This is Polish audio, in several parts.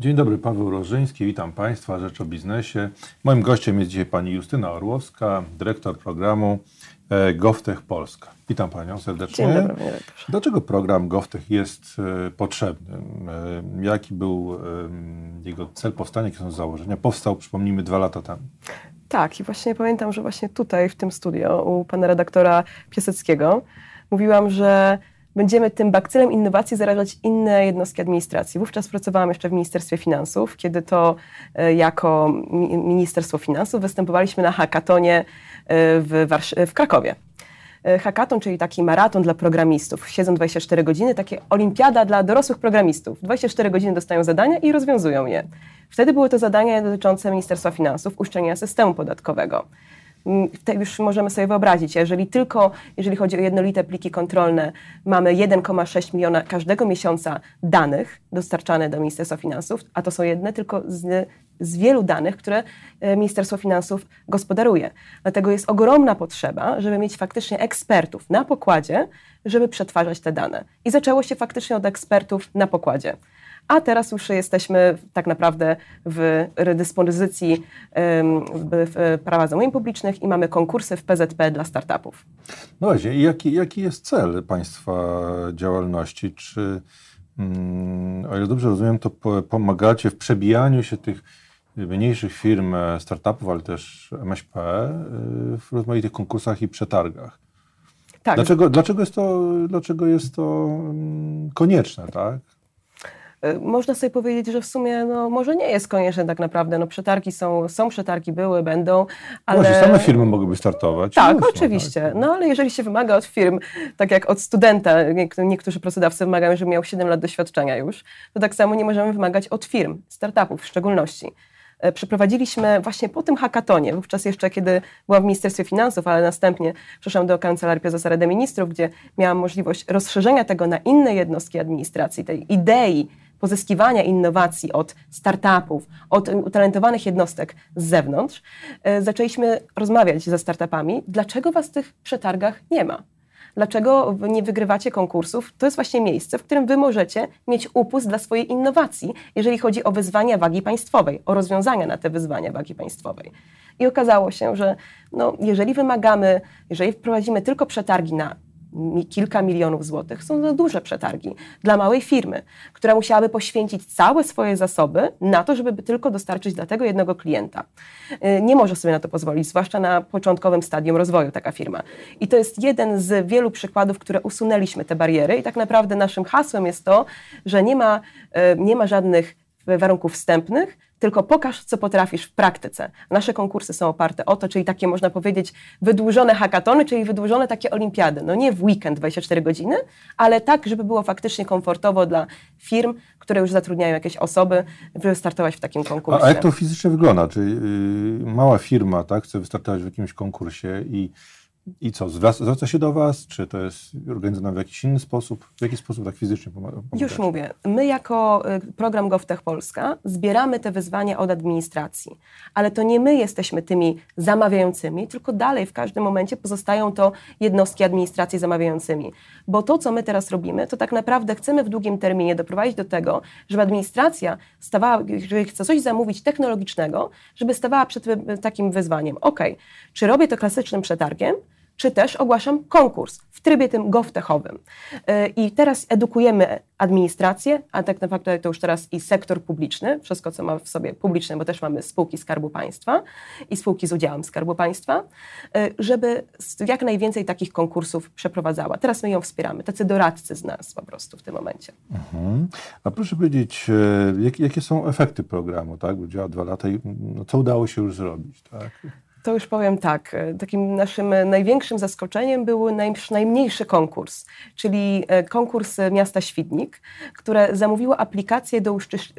Dzień dobry, Paweł Rożyński, witam Państwa, Rzecz o Biznesie. Moim gościem jest dzisiaj pani Justyna Orłowska, dyrektor programu e, GovTech Polska. Witam Panią serdecznie. Dzień dobry, Dlaczego program GovTech jest e, potrzebny? E, Jaki był jego cel powstania, jakie są założenia? Powstał, przypomnijmy, dwa lata temu. Tak, i właśnie pamiętam, że właśnie tutaj, w tym studio, u pana redaktora Piaseckiego, mówiłam, że będziemy tym bakcylem innowacji zarażać inne jednostki administracji. Wówczas pracowałam jeszcze w Ministerstwie Finansów, kiedy to e, jako Ministerstwo Finansów występowaliśmy na hackatonie e, w, Warsz- w Krakowie. E, hackathon, czyli taki maraton dla programistów. Siedzą 24 godziny, takie olimpiada dla dorosłych programistów. 24 godziny dostają zadania i rozwiązują je. Wtedy były to zadania dotyczące Ministerstwa Finansów, uszczelnienia systemu podatkowego. Mm, już możemy sobie wyobrazić, jeżeli tylko, jeżeli chodzi o jednolite pliki kontrolne, mamy 1,6 miliona każdego miesiąca danych dostarczane do Ministerstwa Finansów, a to są jedne tylko z, z wielu danych, które e, Ministerstwo Finansów gospodaruje. Dlatego jest ogromna potrzeba, żeby mieć faktycznie ekspertów na pokładzie, żeby przetwarzać te dane. I zaczęło się faktycznie od ekspertów na pokładzie a teraz już jesteśmy tak naprawdę w redyspozycji w prawa zamówień publicznych i mamy konkursy w PZP dla startupów. No właśnie, jaki, jaki jest cel Państwa działalności? Czy, mm, o ile dobrze rozumiem, to pomagacie w przebijaniu się tych mniejszych firm, e, startupów, ale też MŚP e, w rozmaitych konkursach i przetargach. Tak. Dlaczego, dlaczego, jest to, dlaczego jest to mm, konieczne, tak? Można sobie powiedzieć, że w sumie no, może nie jest konieczne tak naprawdę. No, przetargi są, są przetargi, były, będą, ale... Właśnie, same firmy mogłyby startować. Tak, Mocno, oczywiście. Tak? No ale jeżeli się wymaga od firm, tak jak od studenta, niektórzy pracodawcy wymagają, żeby miał 7 lat doświadczenia już, to tak samo nie możemy wymagać od firm, startupów w szczególności. Y, przeprowadziliśmy właśnie po tym hackatonie, wówczas jeszcze kiedy byłam w Ministerstwie Finansów, ale następnie przeszłam do Kancelarii Prezesa Rady Ministrów, gdzie miałam możliwość rozszerzenia tego na inne jednostki administracji, tej idei pozyskiwania innowacji od startupów, od utalentowanych jednostek z zewnątrz, e, zaczęliśmy rozmawiać ze startupami, dlaczego was w tych przetargach nie ma. Dlaczego nie wygrywacie konkursów? To jest właśnie miejsce, w którym wy możecie mieć upust dla swojej innowacji, jeżeli chodzi o wyzwania wagi państwowej, o rozwiązania na te wyzwania wagi państwowej. I okazało się, że no, jeżeli wymagamy, jeżeli wprowadzimy tylko przetargi na kilka milionów złotych. Są to duże przetargi dla małej firmy, która musiałaby poświęcić całe swoje zasoby na to, żeby tylko dostarczyć dla tego jednego klienta. Y, nie może sobie na to pozwolić, zwłaszcza na początkowym stadium rozwoju taka firma. I to jest jeden z wielu przykładów, które usunęliśmy te bariery i tak naprawdę naszym hasłem jest to, że nie ma, y, nie ma żadnych warunków wstępnych, tylko pokaż, co potrafisz w praktyce. Nasze konkursy są oparte o to, czyli takie można powiedzieć wydłużone hackatony, czyli wydłużone takie olimpiady. No nie w weekend 24 godziny, ale tak, żeby było faktycznie komfortowo dla firm, które już zatrudniają jakieś osoby, żeby startować w takim konkursie. A, jak to fizycznie wygląda? Czyli yy, mała firma tak, chce wystartować w jakimś konkursie i i co, zwraca się do Was? Czy to jest organizowane w jakiś inny sposób? W jaki sposób tak fizycznie pomagacie? Już mówię. My jako y, program GovTech Polska zbieramy te wyzwania od administracji, ale to nie my jesteśmy tymi zamawiającymi, tylko dalej w każdym momencie pozostają to jednostki administracji zamawiającymi. Bo to, co my teraz robimy, to tak naprawdę chcemy w długim terminie doprowadzić do tego, żeby administracja stawała, jeżeli chce coś zamówić technologicznego, żeby stawała przed takim wyzwaniem. OK, czy robię to klasycznym przetargiem, czy też ogłaszam konkurs w trybie tym govtechowym. Y, I teraz edukujemy administrację, a tak naprawdę to już teraz i sektor publiczny, wszystko co ma w sobie publiczne, bo też mamy spółki Skarbu Państwa i spółki z udziałem Skarbu Państwa, y, żeby jak najwięcej takich konkursów przeprowadzała. Teraz my ją wspieramy, tacy doradcy z nas po prostu w tym momencie. Mhm. A proszę powiedzieć, e, jakie są efekty programu, tak? Bo działa dwa lata i no, co udało się już zrobić, tak? To już powiem tak. E, takim naszym największym zaskoczeniem był najmniejszy konkurs, czyli e, konkurs miasta Świdnik, które zamówiło aplikację do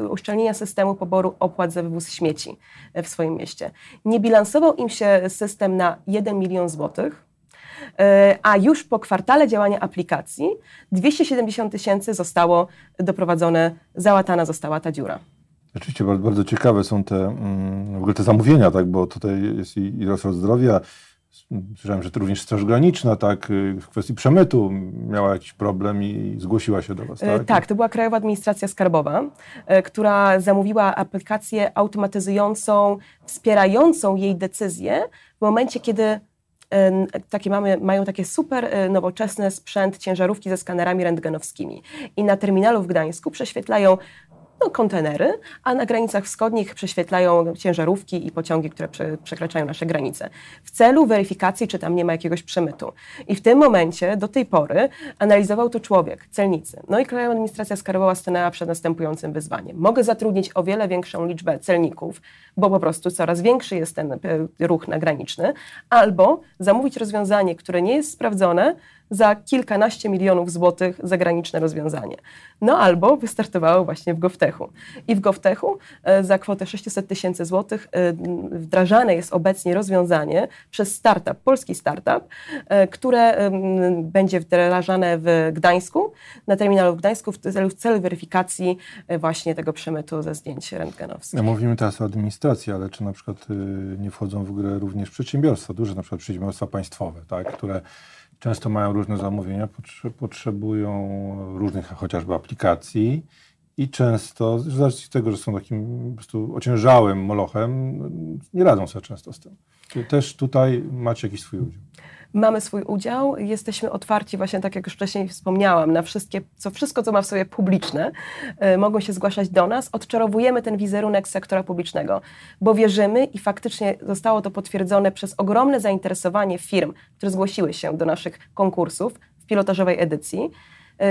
uszczelnienia systemu poboru opłat za wywóz śmieci e, w swoim mieście. Nie bilansował im się system na 1 milion złotych, a już po kwartale działania aplikacji 270 tysięcy zostało doprowadzone, załatana została ta dziura. Rzeczywiście bardzo, bardzo ciekawe są te, mm, w ogóle te zamówienia, tak, bo tutaj jest i, i resort zdrowia, Słyszałem, że to również Straż Graniczna, tak, w kwestii przemytu miała jakiś problem i zgłosiła się do Was, tak? Tak, to była Krajowa Administracja Skarbowa, która zamówiła aplikację automatyzującą, wspierającą jej decyzje w momencie, kiedy takie mamy, mają takie super nowoczesne sprzęt ciężarówki ze skanerami rentgenowskimi i na terminalu w Gdańsku prześwietlają no, kontenery, a na granicach wschodnich prześwietlają ciężarówki i pociągi, które prze, przekraczają nasze granice, w celu weryfikacji, czy tam nie ma jakiegoś przemytu. I w tym momencie, do tej pory, analizował to człowiek, celnicy. No i Krajowa Administracja Skarbowa stanęła przed następującym wyzwaniem. Mogę zatrudnić o wiele większą liczbę celników, bo po prostu coraz większy jest ten e, ruch nagraniczny, albo zamówić rozwiązanie, które nie jest sprawdzone, za kilkanaście milionów złotych zagraniczne rozwiązanie. No albo wystartowało właśnie w GovTechu. I w GovTechu e, za kwotę 600 tysięcy złotych e, wdrażane jest obecnie rozwiązanie przez startup, polski startup, e, które będzie wdrażane w Gdańsku, na terminalu w Gdańsku w celu, w celu weryfikacji właśnie tego przemytu ze zdjęć rentgenowskich. No mówimy teraz o administracji, ale czy na przykład nie wchodzą w grę również przedsiębiorstwa, duże na przykład przedsiębiorstwa państwowe, tak, które często mają różne zamówienia, potrzebują różnych chociażby aplikacji i często, z tego, że są takim po prostu ociężałym molochem, nie radzą sobie często z tym. Też tutaj macie jakiś swój udział? Mamy swój udział, jesteśmy otwarci właśnie, tak jak już wcześniej wspomniałam, na wszystkie, co, wszystko, co ma w sobie publiczne, y, mogą się zgłaszać do nas. Odczarowujemy ten wizerunek sektora publicznego, bo wierzymy i faktycznie zostało to potwierdzone przez ogromne zainteresowanie firm, które zgłosiły się do naszych konkursów w pilotażowej edycji.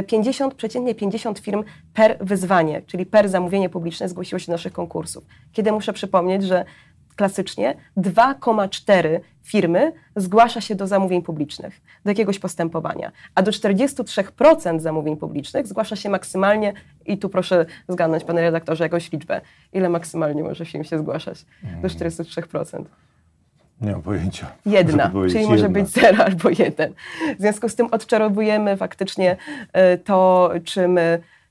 50, przeciętnie 50 firm per wyzwanie, czyli per zamówienie publiczne zgłosiło się do naszych konkursów. Kiedy muszę przypomnieć, że klasycznie 2,4 firmy zgłasza się do zamówień publicznych, do jakiegoś postępowania, a do 43% zamówień publicznych zgłasza się maksymalnie, i tu proszę zgadnąć, panie redaktorze, jakąś liczbę, ile maksymalnie może firm się zgłaszać? Do 43%. Nie mam pojęcia. Jedna, czyli może jedna. być zero albo jeden. W związku z tym odczarowujemy faktycznie e, to, czym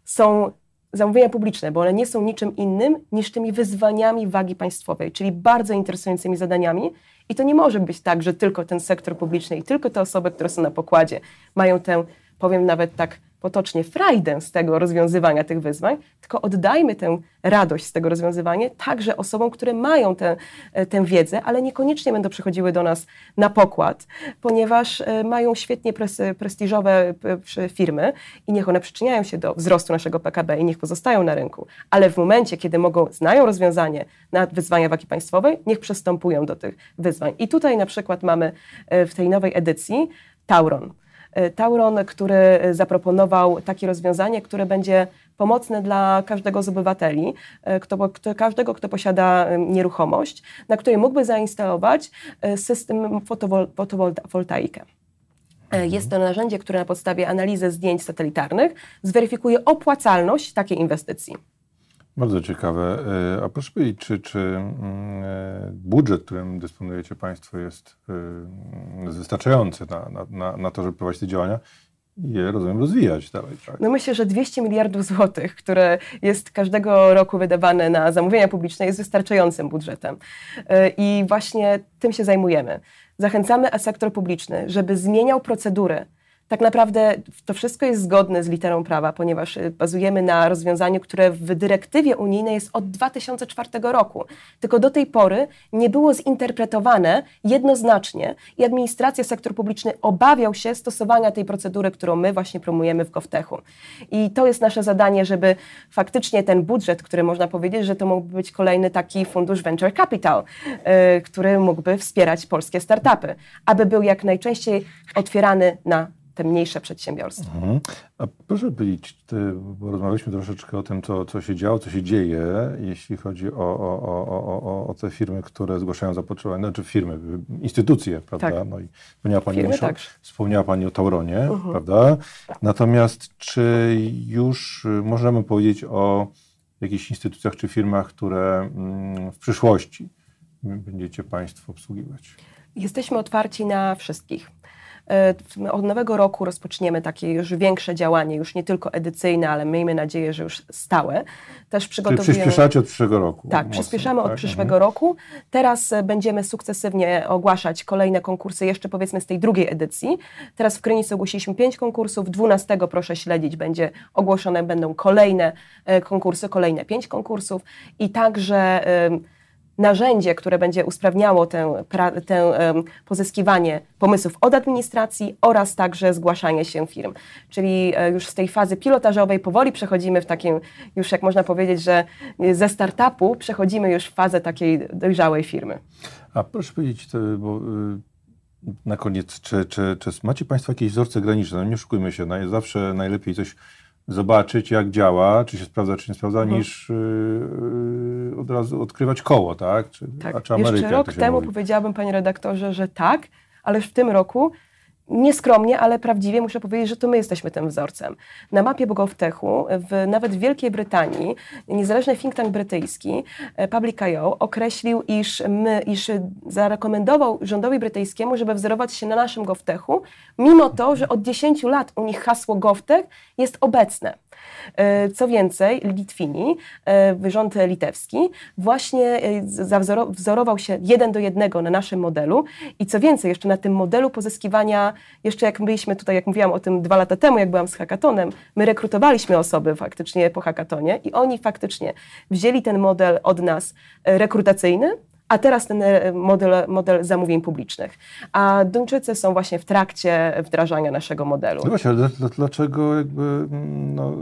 są zamówienia publiczne, bo one nie są niczym innym niż tymi wyzwaniami wagi państwowej, czyli bardzo interesującymi zadaniami. I to nie może być tak, że tylko ten sektor publiczny i tylko te osoby, które są na pokładzie, mają tę, powiem nawet tak potocznie frajdę z tego rozwiązywania tych wyzwań, tylko oddajmy tę radość z tego rozwiązywania także osobom, które mają tę, e, tę wiedzę, ale niekoniecznie będą przychodziły do nas na pokład, ponieważ e, mają świetnie prestiżowe e, firmy i niech one przyczyniają się do wzrostu naszego PKB i niech pozostają na rynku, ale w momencie, kiedy mogą, znają rozwiązanie na wyzwania wagi państwowej, niech przystępują do tych wyzwań. I tutaj na przykład mamy w tej nowej edycji Tauron. E, Tauron, który zaproponował takie rozwiązanie, które będzie pomocne dla każdego z obywateli, e, kto, kto, każdego, kto posiada nieruchomość, na której mógłby zainstalować e, system fotowol, fotowoltaikę. Jest to narzędzie, które na podstawie analizy zdjęć satelitarnych zweryfikuje opłacalność takiej inwestycji. Bardzo ciekawe. E, a proszę powiedzieć, czy, czy mm, e, budżet, którym dysponujecie Państwo, jest e, wystarczający na, na, na to, żeby prowadzić te działania? je, rozumiem, rozwijać dalej. Tak? No myślę, że 200 miliardów złotych, które jest każdego roku wydawane na zamówienia publiczne, jest wystarczającym budżetem. I właśnie tym się zajmujemy. Zachęcamy sektor publiczny, żeby zmieniał procedury tak naprawdę to wszystko jest zgodne z literą prawa, ponieważ y, bazujemy na rozwiązaniu, które w dyrektywie unijnej jest od 2004 roku. Tylko do tej pory nie było zinterpretowane jednoznacznie i administracja, sektor publiczny obawiał się stosowania tej procedury, którą my właśnie promujemy w GovTechu. I to jest nasze zadanie, żeby faktycznie ten budżet, który można powiedzieć, że to mógłby być kolejny taki fundusz Venture Capital, yy, który mógłby wspierać polskie startupy, aby był jak najczęściej otwierany na te mniejsze przedsiębiorstwa. Mhm. A proszę powiedzieć, bo rozmawialiśmy troszeczkę o tym, co, co się działo, co się dzieje, jeśli chodzi o, o, o, o, o te firmy, które zgłaszają zapotrzebowanie, znaczy firmy, instytucje, prawda? Tak. No i wspomniała Pani, firmy, tak. wspomniała Pani o Tauronie, mhm. prawda? Natomiast czy już możemy powiedzieć o jakichś instytucjach czy firmach, które mm, w przyszłości będziecie Państwo obsługiwać? Jesteśmy otwarci na wszystkich. E, Od nowego roku rozpoczniemy takie już większe działanie, już nie tylko edycyjne, ale miejmy nadzieję, że już stałe. Też Czyli przygotowujemy... przyspieszacie od przyszłego roku. Tak, mocno, przyspieszamy od tak? przyszłego roku. Teraz e, będziemy sukcesywnie ogłaszać kolejne konkursy, jeszcze powiedzmy z tej drugiej edycji. Teraz w Krynicy ogłosiliśmy pięć konkursów, 12 proszę śledzić, będzie ogłoszone będą kolejne e, konkursy, kolejne pięć konkursów i także narzędzie, które będzie usprawniało tę, tę pozyskiwanie pomysłów od administracji oraz także zgłaszanie się firm. Czyli e, już z tej fazy pilotażowej powoli przechodzimy w takim, już jak można powiedzieć, że ze startupu przechodzimy już w fazę takiej dojrzałej firmy. A proszę powiedzieć, bo y, na koniec, czy, czy, czy macie Państwo jakieś wzorce graniczne? No nie oszukujmy się, zawsze najlepiej coś zobaczyć, jak działa, czy się sprawdza, czy nie sprawdza, Mhm. niż y, y, od razu odkrywać koło, tak? Czy, Tak. A czy Amerykę, Jeszcze rok temu mówi. powiedziałabym, panie redaktorze, że tak, ale już w tym roku nieskromnie, ale prawdziwie muszę powiedzieć, że to my jesteśmy tym wzorcem. Na mapie GovTechu, w, nawet w Wielkiej Brytanii, niezależny think tank brytyjski, e, Public.io, określił, iż, my, iż zarekomendował rządowi brytyjskiemu, żeby wzorować się na naszym GovTechu, mimo to, że od 10 lat u nich hasło GovTech jest obecne. E, Co więcej, Litwini, e, rząd litewski, właśnie wzorował się jeden do jednego na naszym modelu i co więcej, jeszcze na tym modelu pozyskiwania, jeszcze jak byliśmy tutaj, jak mówiłam o tym dwa lata temu, jak byłam z hackatonem, my rekrutowaliśmy osoby faktycznie po hackatonie i oni faktycznie wzięli ten model od nas e, rekrutacyjny, a teraz ten e, model, model zamówień publicznych. A Duńczycy są właśnie w trakcie wdrażania naszego modelu. No właśnie, ale dla- dla- dlaczego jakby, mm, no, y,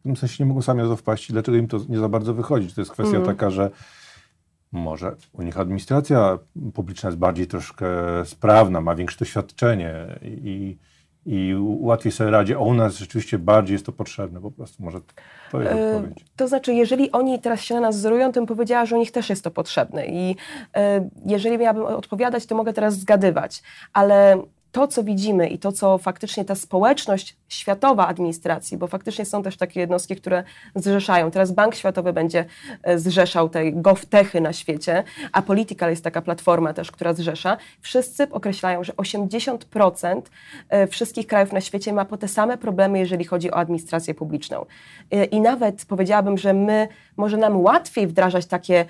w tym sensie nie mogą sami na to wpaść i dlaczego im to nie za bardzo wychodzi? To jest kwestia Mhm. taka, że może u nich administracja publiczna jest bardziej troszkę sprawna, ma większe doświadczenie i, i łatwiej sobie radzi, a u nas rzeczywiście bardziej jest to potrzebne po prostu. Może to jest E, odpowiedź. To znaczy, jeżeli oni teraz się na nas wzorują, to bym powiedziała, że u nich też jest to potrzebne. I e, jeżeli miałabym odpowiadać, to mogę teraz zgadywać, ale to, co widzimy i to, co faktycznie ta społeczność światowa administracji, bo faktycznie są też takie jednostki, które zrzeszają. Teraz Bank Światowy będzie e, zrzeszał te GovTechy na świecie, a Political jest taka platforma też, która zrzesza. Wszyscy określają, że 80% e, wszystkich krajów na świecie ma po te same problemy, jeżeli chodzi o administrację publiczną. E, I nawet powiedziałabym, że my, może nam łatwiej wdrażać takie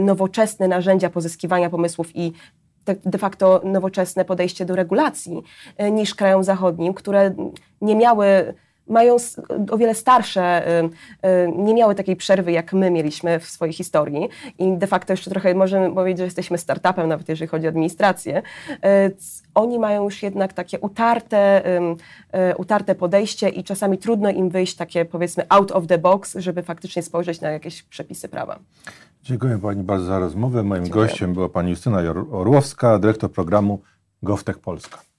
nowoczesne narzędzia pozyskiwania pomysłów i de- facto nowoczesne podejście do regulacji e, niż krajom zachodnim, które nie miały, mają o wiele starsze, e, e, nie miały takiej przerwy, jak my mieliśmy w swojej historii i de facto jeszcze trochę możemy powiedzieć, że jesteśmy startupem, nawet jeżeli chodzi o administrację. Oni mają już jednak takie utarte, utarte podejście i czasami trudno im wyjść takie powiedzmy out of the box, żeby faktycznie spojrzeć na jakieś przepisy prawa. Dziękuję Pani bardzo za rozmowę. Moim Dziękuję. gościem była Pani Justyna Orłowska, dyrektor programu GovTech Polska.